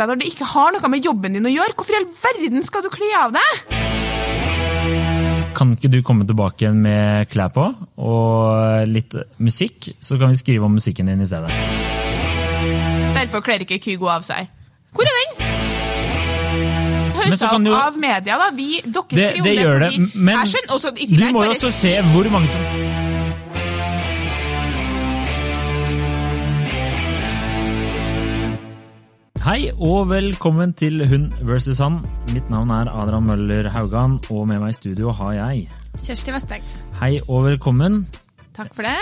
seg når det ikke har noe med jobben din å gjøre? Hvorfor i all verden skal du kle av deg? Kan ikke du komme tilbake igjen med klær på og litt musikk, så kan vi skrive om musikken din i stedet. Derfor kler ikke Kygo av seg. Hvor er den? Hausa kan av media, da. Vi, dere Det, skriver om det gjør det, men Jeg skjønner også, du må jo også se hvor mange som Hei og velkommen til Hun versus han. Mitt navn er Adrian Møller Haugan, og med meg i studio har jeg Kjersti Vesteng. Hei og velkommen. Takk for det.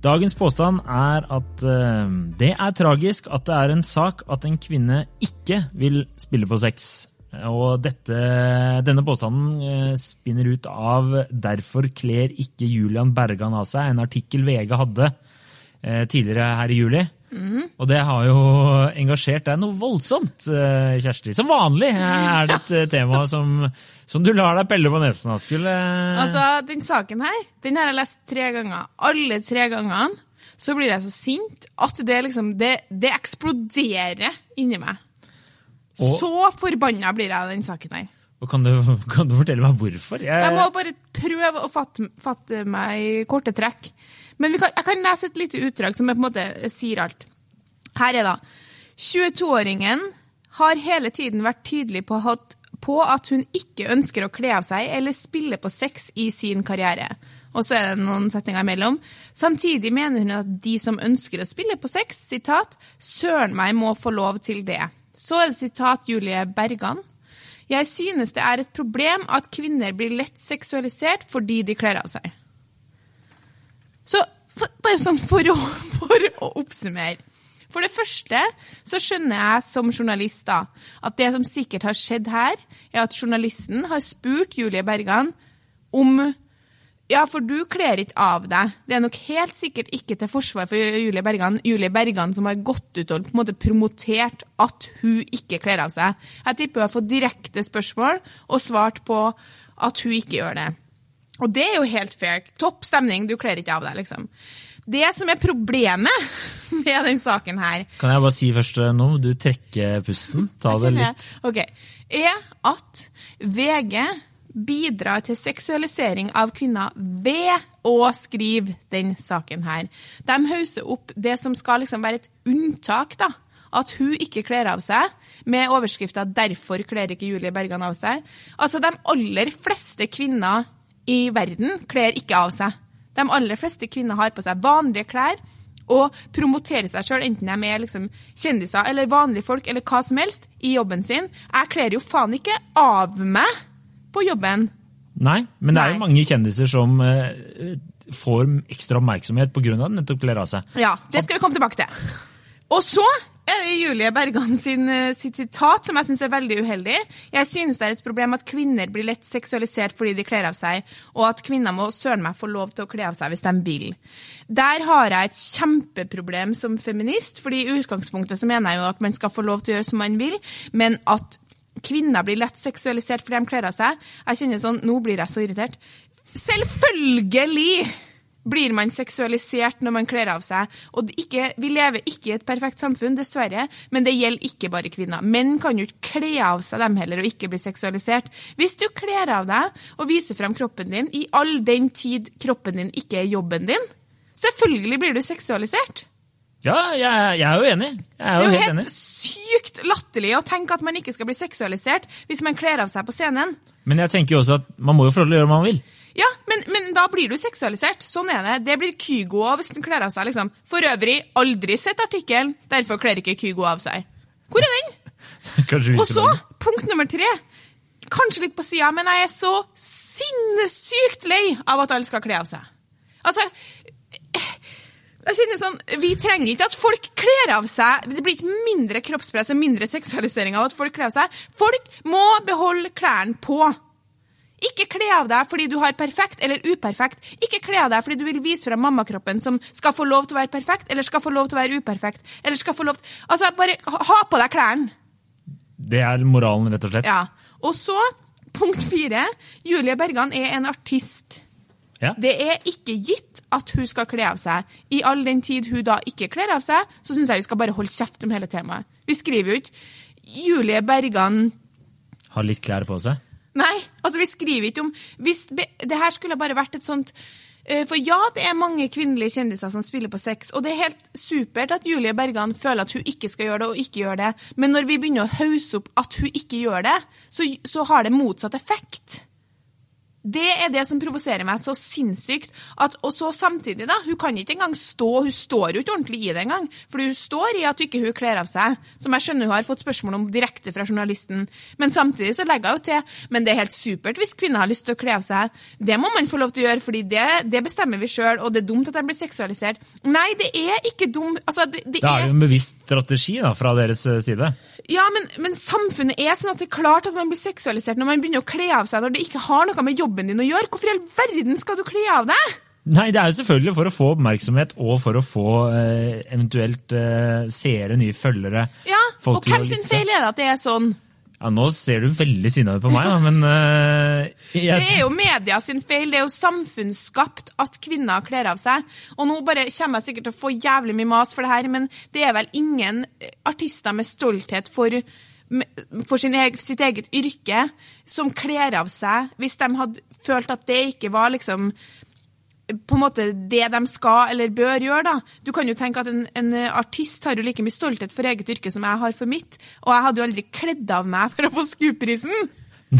Dagens påstand er at uh, det er tragisk at det er en sak at en kvinne ikke vil spille på sex. Og dette, denne påstanden eh, spinner ut av 'Derfor kler ikke Julian Bergan av seg', en artikkel VG hadde eh, tidligere her i juli. Og det har jo engasjert deg noe voldsomt, eh, Kjersti. Som vanlig er det et eh, tema som, som du lar deg pelle på nesen av. Skulle Altså, Den saken her den har jeg lest tre ganger. Alle tre gangene så blir jeg så sint at det liksom Det, det eksploderer inni meg. Og- Så forbanna blir jeg av den saken her. Og kan, du, kan du fortelle meg hvorfor? Jeg må bare prøve å fatte, fatte meg i korte trekk. Men kan, jeg kan lese et lite utdrag som på en måte sier alt. Her er det. 22-åringen har hele tiden vært tydelig på at, på at hun ikke ønsker å kle av seg eller spille på sex i sin karriere. Og så er det noen setninger imellom. Samtidig mener hun at de som ønsker å spille på sex, sitat, søren meg må få lov til det. Så er det sitat Julie Bergan. Jeg synes det er et problem at kvinner blir lett seksualisert fordi de kler av seg. Så bare sånn for å, for å oppsummere. For det første så skjønner jeg som journalist da, at det som sikkert har skjedd her, er at journalisten har spurt Julie Bergan om ja, for du kler ikke av deg. Det er nok helt sikkert ikke til forsvar for Julie Bergan, Julie Bergan som har gått ut og på en måte promotert at hun ikke kler av seg. Jeg tipper hun har fått direkte spørsmål og svart på at hun ikke gjør det. Og det er jo helt fair. Topp stemning, du kler ikke av deg, liksom. Det som er problemet med den saken her, Kan jeg bare si først eh, nå? Du trekker pusten. Ta det litt. Ok, er at VG bidrar til seksualisering av kvinner ved å skrive den saken her. De hauser opp det som skal liksom være et unntak, da. At hun ikke kler av seg, med overskrifta 'Derfor kler ikke Julie Bergan av seg'. Altså, de aller fleste kvinner i verden kler ikke av seg. De aller fleste kvinner har på seg vanlige klær og promoterer seg sjøl, enten de er liksom kjendiser eller vanlige folk eller hva som helst, i jobben sin. Jeg kler jo faen ikke av meg på jobben. Nei, men det er Nei. jo mange kjendiser som eh, får ekstra oppmerksomhet pga. at de nettopp kler av seg. Ja, det skal vi komme tilbake til. Og så er det Julie Bergan sin, eh, sitt sitat, som jeg syns er veldig uheldig. Jeg synes det er et problem at kvinner blir lett seksualisert fordi de kler av seg, og at kvinner må søren meg få lov til å kle av seg hvis de vil. Der har jeg et kjempeproblem som feminist, fordi i utgangspunktet så mener jeg jo at man skal få lov til å gjøre som man vil, men at kvinner blir lett seksualisert fordi de kler av seg. Jeg kjenner sånn, Nå blir jeg så irritert. Selvfølgelig blir man seksualisert når man kler av seg. Og ikke, vi lever ikke i et perfekt samfunn, dessverre, men det gjelder ikke bare kvinner. Menn kan jo ikke kle av seg dem heller og ikke bli seksualisert. Hvis du kler av deg og viser frem kroppen din i all den tid kroppen din ikke er jobben din, selvfølgelig blir du seksualisert. Ja, jeg, jeg er jo enig. Er Det er jo helt helt sykt latterlig å tenke at man ikke skal bli seksualisert hvis man kler av seg på scenen. Men jeg tenker jo også at man må jo få lov til å gjøre hva man vil. Ja, men, men da blir du seksualisert. Sånn er det. Det blir Kygo av hvis den kler av seg. liksom. For øvrig, aldri sett artikkelen. Derfor kler ikke Kygo av seg. Hvor er den? Og så, punkt nummer tre. Kanskje litt på sida, men jeg er så sinnssykt lei av at alle skal kle av seg. Altså jeg kjenner sånn, Vi trenger ikke at folk kler av seg. Det blir ikke mindre kroppspress og mindre seksualisering av at folk kler av seg. Folk må beholde klærne på. Ikke kle av deg fordi du har perfekt eller uperfekt. Ikke kle av deg fordi du vil vise frem mammakroppen som skal få lov til å være perfekt eller skal få lov til å være uperfekt. eller skal få lov til... Altså, Bare ha ha på deg klærne. Det er moralen, rett og slett. Ja. Og så, punkt fire. Julie Bergan er en artist. Ja. Det er ikke gitt at hun skal kle av seg. I all den tid hun da ikke kler av seg, så syns jeg vi skal bare holde kjeft om hele temaet. Vi skriver jo ikke Julie Bergan Har litt klær på seg? Nei, altså vi skriver ikke om hvis, Det her skulle bare vært et sånt eh, For ja, det er mange kvinnelige kjendiser som spiller på sex, og det er helt supert at Julie Bergan føler at hun ikke skal gjøre det, og ikke gjør det, men når vi begynner å hausse opp at hun ikke gjør det, så, så har det motsatt effekt. Det er det som provoserer meg så sinnssykt. At, og så samtidig, da. Hun kan ikke engang stå Hun står jo ikke ordentlig i det engang. For hun står i at hun ikke kler av seg. Som jeg skjønner hun har fått spørsmål om direkte fra journalisten. Men samtidig så legger hun til Men det er helt supert hvis kvinner har lyst til å kle av seg. Det må man få lov til å gjøre, fordi det, det bestemmer vi sjøl. Og det er dumt at de blir seksualisert. Nei, det er ikke dumt. Altså, det, det, det er jo en bevisst strategi da, fra deres eh, side. Ja, men, men, samfunnet er sånn at det er klart at man blir seksualisert når man begynner å kle av seg når det ikke har noe med jobben din å gjøre. Hvorfor i all verden skal du kle av deg? Nei, Det er jo selvfølgelig for å få oppmerksomhet og for å få eh, eventuelt eh, seere, nye følgere. Ja, Og hvem sin feil er det at det er sånn? Ja, Nå ser du veldig sinna ut på meg, da, men uh, jeg... Det er jo media sin feil. Det er jo samfunnsskapt at kvinner kler av seg. Og nå bare kommer jeg sikkert til å få jævlig mye mas for det her, men det er vel ingen artister med stolthet for, for egen, sitt eget yrke som kler av seg, hvis de hadde følt at det ikke var liksom på en måte det de skal eller bør gjøre. da. Du kan jo tenke at en, en, artist har jo like mye stolthet for eget yrke som jeg har for mitt, og jeg hadde jo aldri kledd av meg for å få SKUP-prisen.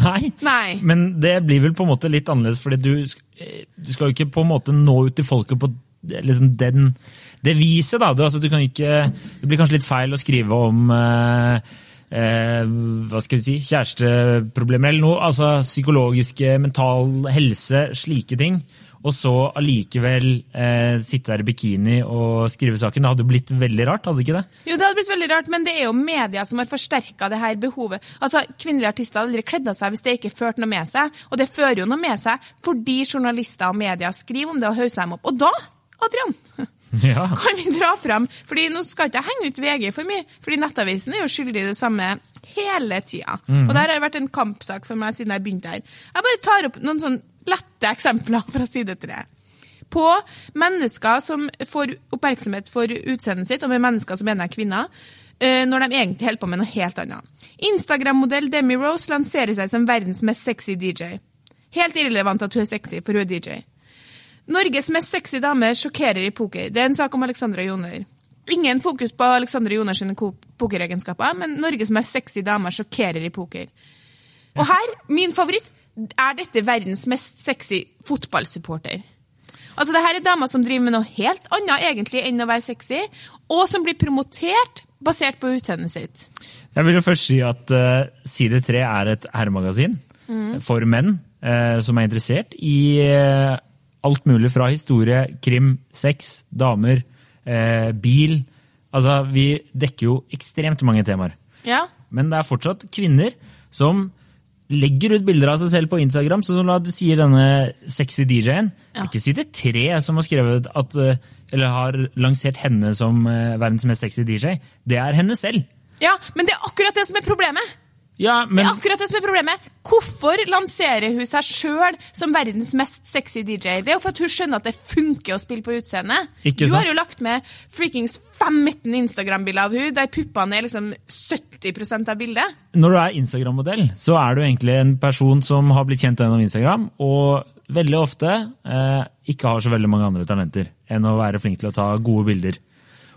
Nei. Nei, men det blir vel på en måte litt annerledes, fordi du, du skal jo ikke på en måte nå ut til folket på liksom den, det viset. da. Du, altså, du kan ikke, det blir kanskje litt feil å skrive om eh, eh, hva skal vi si, kjæresteproblemer eller noe. altså Psykologiske, mental helse, slike ting og så allikevel eh, sitte der i bikini og skrive saken. Det hadde jo blitt veldig rart, hadde ikke det? Jo, det hadde blitt veldig rart, men det er jo media som har forsterka det her behovet. Altså, Kvinnelige artister hadde aldri kledd av seg hvis det ikke førte noe med seg, og det fører jo noe med seg fordi journalister og media skriver om det og hauser dem opp. Og da, Adrian, ja. kan vi dra frem. fordi Nå skal ikke jeg henge ut VG for mye, fordi Nettavisen er jo skyldig i det samme hele tida. Mm. Og der har det vært en kampsak for meg siden jeg begynte her. Jeg bare tar opp noen sånn lette eksempler fra side tre. På mennesker som får oppmerksomhet for utseendet sitt, og med mennesker som mener er kvinner, eh, når de egentlig holder på med noe helt annet. Instagram-modell Demi Rose lanserer seg som verdens mest sexy DJ. Helt irrelevant at hun er sexy, for hun er DJ. Norges mest sexy dame sjokkerer i poker. Det er en sak om Alexandra Joner. Ingen fokus på Alexandra Joners pokeregenskaper, men Norges mest sexy dame sjokkerer i poker. Og her, min favoritt, er dette verdens mest sexy fotballsupporter. Altså, det her er damer som driver med noe helt annet egentlig enn å være sexy, og som blir promotert basert på utseendet sitt. Jeg vil jo først si at uh, Side 3 er et herremagasin mm. for menn uh, som er interessert i uh, alt mulig fra historie, krim, sex, damer, bil. Altså, vi dekker jo ekstremt mange temaer. Ja. Men det er fortsatt kvinner som legger ut bilder av seg selv på Instagram, sånn som du sier denne sexy DJ-en. Ja. Ikke si det tre som har skrevet at, eh, eller har lansert henne som eh, verdens mest sexy DJ. Det er henne selv. Ja, men det er akkurat det som er problemet. Ja, men... Det er akkurat det som er problemet. Hvorfor lanserer hun seg sjøl som verdens mest sexy DJ? Det er jo for at hun skjønner at det funker å spille på utseendet. Du har jo lagt med freakings 15 Instagram-bilder av hun, der puppene er liksom 70% av bildet. Når du er Instagram-modell, så er du egentlig en person som har blitt kjent gjennom Instagram, og veldig ofte eh, ikke har så veldig mange andre talenter enn å være flink til å ta gode bilder.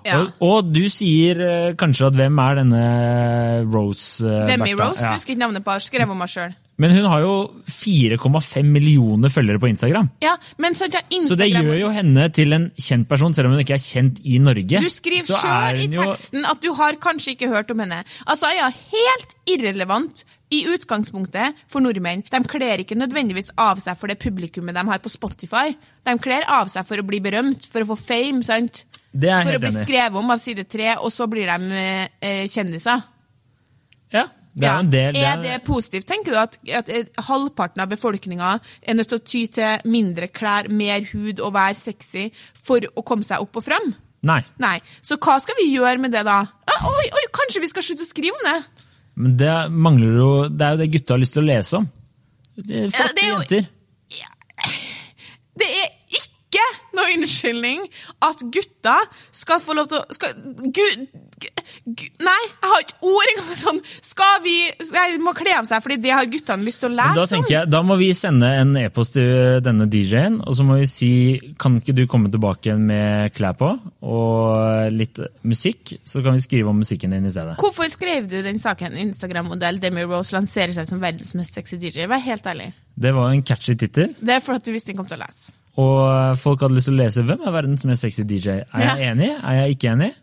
Ja. Og, og, du sier uh, kanskje at hvem er denne Rose? Demi Rose? Ja. Du husker ikke navnet på henne. Skrev om meg sjøl. Men hun har jo 4,5 millioner følgere på Instagram. Ja, men så, Instagram... så det gjør jo henne til en kjent person, selv om hun ikke er kjent i Norge. Du skriver sjøl i teksten jo... at du har kanskje ikke hørt om henne. Altså, ja, Helt irrelevant i utgangspunktet for nordmenn. De kler ikke nødvendigvis av seg for det publikummet de har på Spotify. De kler av seg for å bli berømt, for å få fame. sant? For å bli skrevet om av side tre, og så blir de eh, kjendiser. Ja, det er, ja. del, det er... er det positivt, tenker du, at, at, halvparten av befolkninga er nødt til å ty til mindre klær, mer hud og være sexy for å komme seg opp og fram? Nei. Nei. Så hva skal vi gjøre med det, da? Ah, oi, oi, kanskje vi skal slutte å skrive om det? Men det mangler jo Det er jo det gutta har lyst til å lese om. Flotte ja, jo... jenter. Ja. Det er ikke noe unnskyldning at gutta skal få lov til å skal, Gud Nei, jeg har ikke ord engang sånn Skal vi Jeg må kle av seg, fordi det har guttene lyst til å Men Da tenker jeg, da må vi sende en e-post til denne DJ-en, og så må vi si kan ikke du komme tilbake med klær på og litt musikk, så kan vi skrive om musikken din i stedet. Hvorfor skrev du den saken? Instagram-modell Demi Rose lanserer seg som verdens mest sexy DJ. Vær helt ærlig. Det var en catchy tittel, Det er for at du visste den kom til å lese. Og folk hadde lyst til å lese hvem er verdens mest sexy DJ. Er jeg enig? Er jeg ikke enig?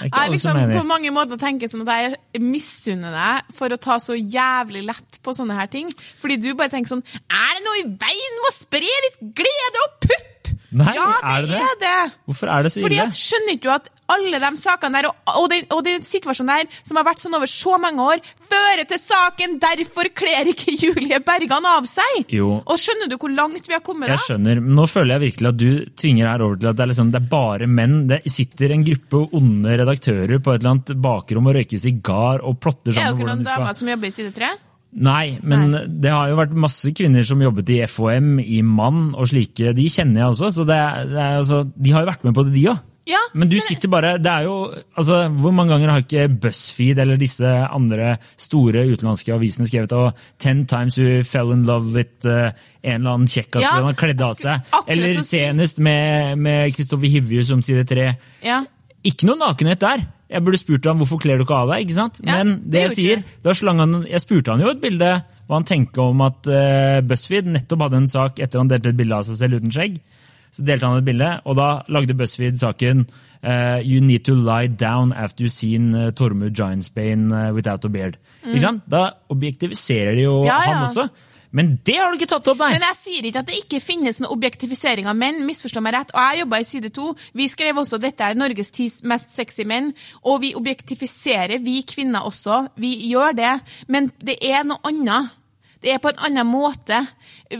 Er ikke Jeg liksom på mange måter tenker sånn at jeg misunner deg for å ta så jævlig lett på sånne her ting. Fordi du bare tenker sånn Er det noe i veien med å spre litt glede og pupp? Nei, ja, er det det? er det. Hvorfor er det så Fordi ille? at Skjønner ikke du at alle de sakene der, og, og, den, og den situasjonen der, som har vært sånn over så mange år, fører til saken 'Derfor kler ikke Julie Bergan av seg'? Jo. Og skjønner du hvor langt vi har kommet da? Jeg skjønner, men nå føler jeg virkelig at du tvinger her over til at det er, liksom, det er bare menn. Det sitter en gruppe onde redaktører på et eller annet bakrom og røyker sigar og plotter sammen. Er det ikke noen damer som jobber i Side 3? Nei, men det har jo vært masse kvinner som jobbet i FHM, i Mann og slike. De kjenner jeg også, så det er, det er altså, de har jo vært med på det, de òg. Ja, Men du sitter bare det er jo, altså, Hvor mange ganger har ikke BuzzFeed eller disse andre store utenlandske avisene skrevet og 'Ten times we fell in love with uh, en eller annen kjekkas Ja, han kledde av seg'? Eller senest med, med Kristoffer Hivju som side tre. Ja. Ikke noe nakenhet der. Jeg burde spurt ham hvorfor kler du ikke av deg. ikke sant? Ja, Men det, det jeg sier, da slang han, jeg spurte han jo et bilde hva han tenker om at uh, BuzzFeed nettopp hadde en sak etter han delte et bilde av seg selv uten skjegg. Så delte han et bilde, og da lagde BuzzFeed saken uh, You need to lie down after you've seen uh, Tormod Giantsbane without a beard. Ikke sant? Da objektiviserer de jo Mm. Ja, ja. han også. Men det har du ikke tatt opp, nei! Men jeg sier ikke at det ikke finnes noe objektifisering av menn. misforstå meg rett. Og jeg jobba i Side 2. Vi skrev også dette er Norges ti mest sexy menn. Og vi objektifiserer, vi kvinner også. Vi gjør det. Men det er noe annet. Det er på en annen måte.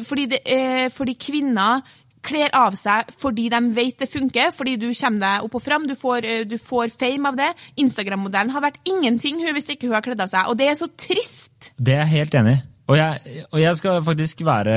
Fordi, det, eh, fordi kvinner kler av seg fordi de vet det funker, fordi du kommer deg opp og fram, du får, eh, du får fame av det. Instagram-modellen har vært ingenting hun hvis ikke hun har kledd av seg, og det er så trist. Det er jeg helt enig i. Og jeg, og jeg skal faktisk være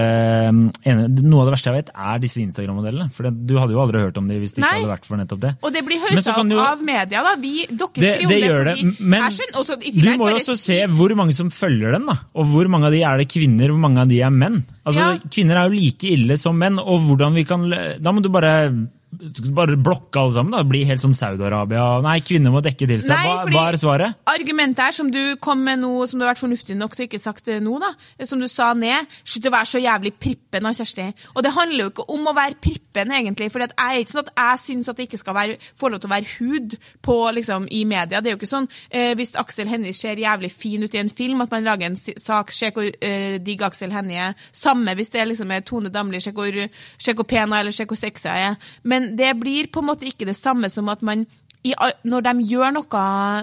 um, enig. Noe av det verste jeg vet, er disse Instagram-modellene. For du hadde jo aldri hørt om dem hvis det ikke Nei. hadde vært for nettopp det. Og det blir haussa opp jo- av media, da. Vi, dere skriver det gjør det, men Jeg også, du må jo også se hvor mange som følger dem, da. Og hvor mange av de er det kvinner, hvor mange av de er menn. Altså, Ja. Kvinner er jo like ille som menn, og hvordan vi kan Da må du bare bare blokke alle sammen. da, Bli helt sånn Saudi-Arabia. Nei, kvinner må dekke til seg. Hva, hva er svaret? Argumentet her, som du kom med nå, som du har vært fornuftig nok til ikke sagt det nå, da, som du sa ned, slutt å være så jævlig prippen av Kjersti. Og det handler jo ikke om å være prippen, egentlig. For jeg er ikke sånn at jeg syns at det ikke skal være, få lov til å være hud på, liksom, i media. Det er jo ikke sånn eh, hvis Aksel Hennie ser jævlig fin ut i en film, at man lager en sak, se hvor eh, digg Aksel Hennie er. Samme hvis det er liksom er Tone Damli, se hvor, hvor pen er, eller se hvor sexy jeg er. Men det blir på en måte ikke det samme som at man i, når, de gjør noe,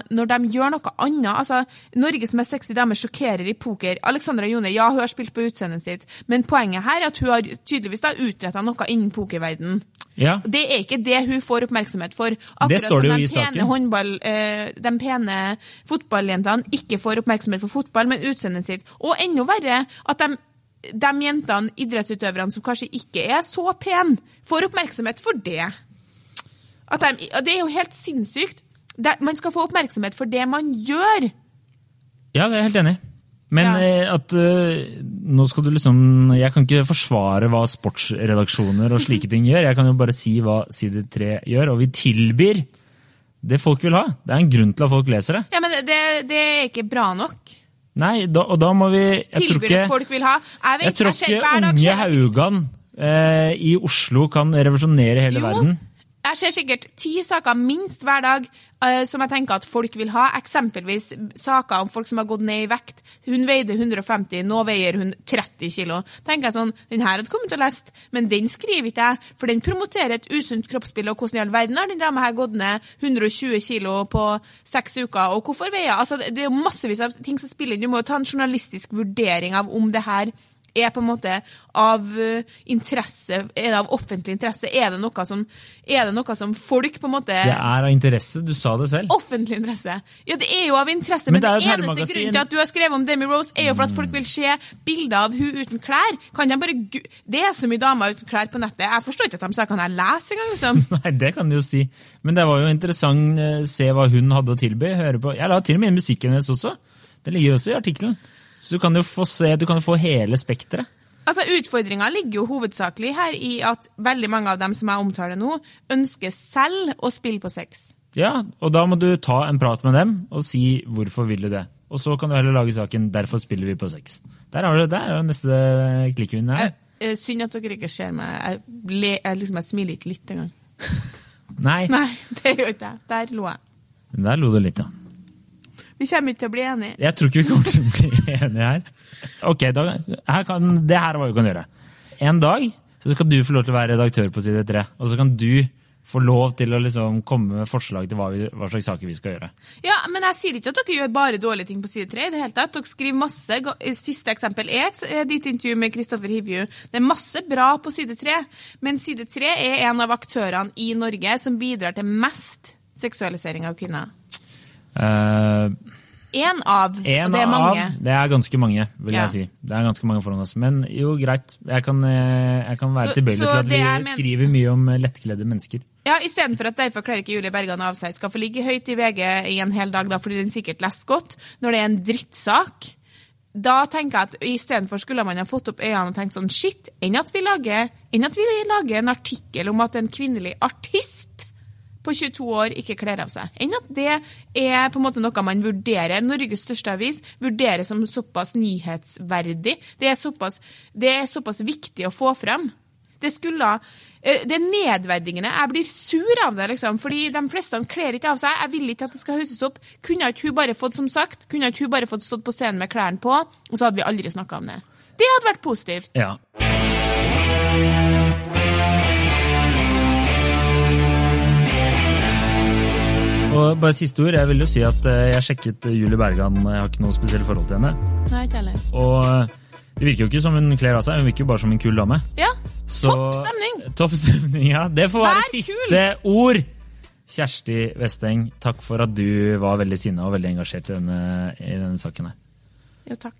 når de gjør noe annet altså, Norge som er sexy dame sjokkerer i poker. Alexandra Jone ja, hun har spilt på utseendet sitt, men poenget her er at hun har tydeligvis da utretta noe innen pokerverden. Ja, Det er ikke det hun får oppmerksomhet for. Det står det jo som i saken. håndball, eh, de pene fotballjentene ikke får oppmerksomhet for fotball, men utseendet sitt. Og enda verre at de, de jentene, idrettsutøverne som kanskje ikke er så pene, får oppmerksomhet for det. At de, det er jo helt sinnssykt. De, man skal få oppmerksomhet for det man gjør. ja, det er jeg helt enig i. Men Ja. eh, at uh, nå skal du liksom Jeg kan ikke forsvare hva sportsredaksjoner og slike ting gjør. Jeg kan jo bare si hva Side 3 gjør, og vi tilbyr det folk vil ha. Det er en grunn til at folk leser det. Ja, Men det, det er ikke bra nok. Nei, da, og da må vi Jeg tror ikke, folk vil ha. Jeg, vet, jeg tror ikke unge Haugan eh, i Oslo kan revolusjonere hele Jo, verden. Jeg ser sikkert ti saker minst hver dag uh, som jeg tenker at folk vil ha. Eksempelvis saker om folk som har gått ned i vekt. Hun veide 150, nå veier hun 30 kilo. tenker jeg sånn, Den her hadde kommet til å lest, men den skriver ikke jeg, for den promoterer et usunt kroppsbilde. Og hvordan i all verden har den dama her gått ned 120 kilo på seks uker? Og hvorfor veier altså, Det er massevis av ting som spiller inn. Du må jo ta en journalistisk vurdering av om det her er på en måte av eh, interesse? Er det av offentlig interesse? Er det noe som, det noe som folk på en måte Det er av interesse, du sa det selv. Offentlig interesse. Ja, det er jo av interesse, Men men, det det, eneste grunnen til at du har skrevet om Demi Rose, er jo for at folk vil se bilder av hun uten klær. Kan de bare Det er så mye damer uten klær på nettet. Jeg forstår ikke at de sa kan jeg lese engang, liksom. Nei, det kan du jo si. Men det var jo interessant å se hva hun hadde å tilby. høre på. Jeg la til og med inn musikken hennes også. Det ligger også i artikkelen. Så du kan jo få se, du kan få hele spekteret. Altså, Utfordringa ligger jo hovedsakelig her i at veldig mange av dem som jeg omtaler nå, ønsker selv å spille på sex. Ja, og da må du ta en prat med dem og si hvorfor vil du det. Og så kan du heller lage saken 'Derfor spiller vi på sex'. Der har du det. er jo neste klikkvinne her. Eh, Synd at dere ikke ser meg. Jeg, le, jeg, liksom, jeg smiler ikke litt engang. Nei, Nei, det gjør ikke jeg. Der lo jeg. der lo du litt, ja. Vi kommer ikke til å bli enige. Jeg tror ikke vi kommer til å bli enige her. Ok, da, her kan, Det her er hva vi kan gjøre. En dag så skal du få lov til å være redaktør på side tre. Og så kan du få lov til å liksom komme med forslag til hva, vi, hva slags saker vi skal gjøre. Ja, men jeg sier ikke at dere gjør bare dårlige ting på side tre. det hele tatt. Dere skriver masse. Siste eksempel er er ditt intervju med Kristoffer Hivju. Det er masse bra på side tre, men side tre er en av aktørene i Norge som bidrar til mest seksualisering av kvinner. Eh, uh, av, en og det er mange. av Det er ganske mange, vil Ja. jeg si. Det er ganske mange foran oss. Men jo, greit. Jeg kan, eh, jeg kan være tilbøyelig til at vi men- skriver mye om lettkledde mennesker. Ja, Istedenfor at derfor kler ikke Julie Bergan av seg skal få ligge høyt i VG i en hel dag, da, fordi den sikkert leser godt, når det er en drittsak. Da tenker jeg at Istedenfor skulle man ha fått opp øynene og tenkt sånn Shit, enn at vi lager, enn at vi lager en artikkel om at en kvinnelig artist på 22 år ikke kler av seg. Enn at det er på en måte noe man vurderer. Norges største avis vurderer som såpass nyhetsverdig. Det er såpass, det er såpass viktig å få frem. Det skulle eh, Det er nedverdigende. Jeg blir sur av det, liksom. Fordi de fleste kler ikke av seg. Jeg vil ikke at det skal hauses opp. Kunne ikke hun bare fått, som sagt, kunne ikke hun bare fått stått på scenen med klærne på, og så hadde vi aldri snakka om det. Det hadde vært positivt. Ja. Og bare siste ord. Jeg vil jo si at eh, jeg sjekket Julie Bergan. Jeg har ikke noe spesielt forhold til henne. Nei, ikke heller. Og eh, det virker jo ikke som hun kler av seg, hun virker jo bare som en kul dame. Ja. Så- Topp stemning! Topp stemning, ja. Det får være Vær siste ord! Kjersti Vesteng, takk for at du var veldig sinna og veldig engasjert i denne, i denne saken her. Jo, takk.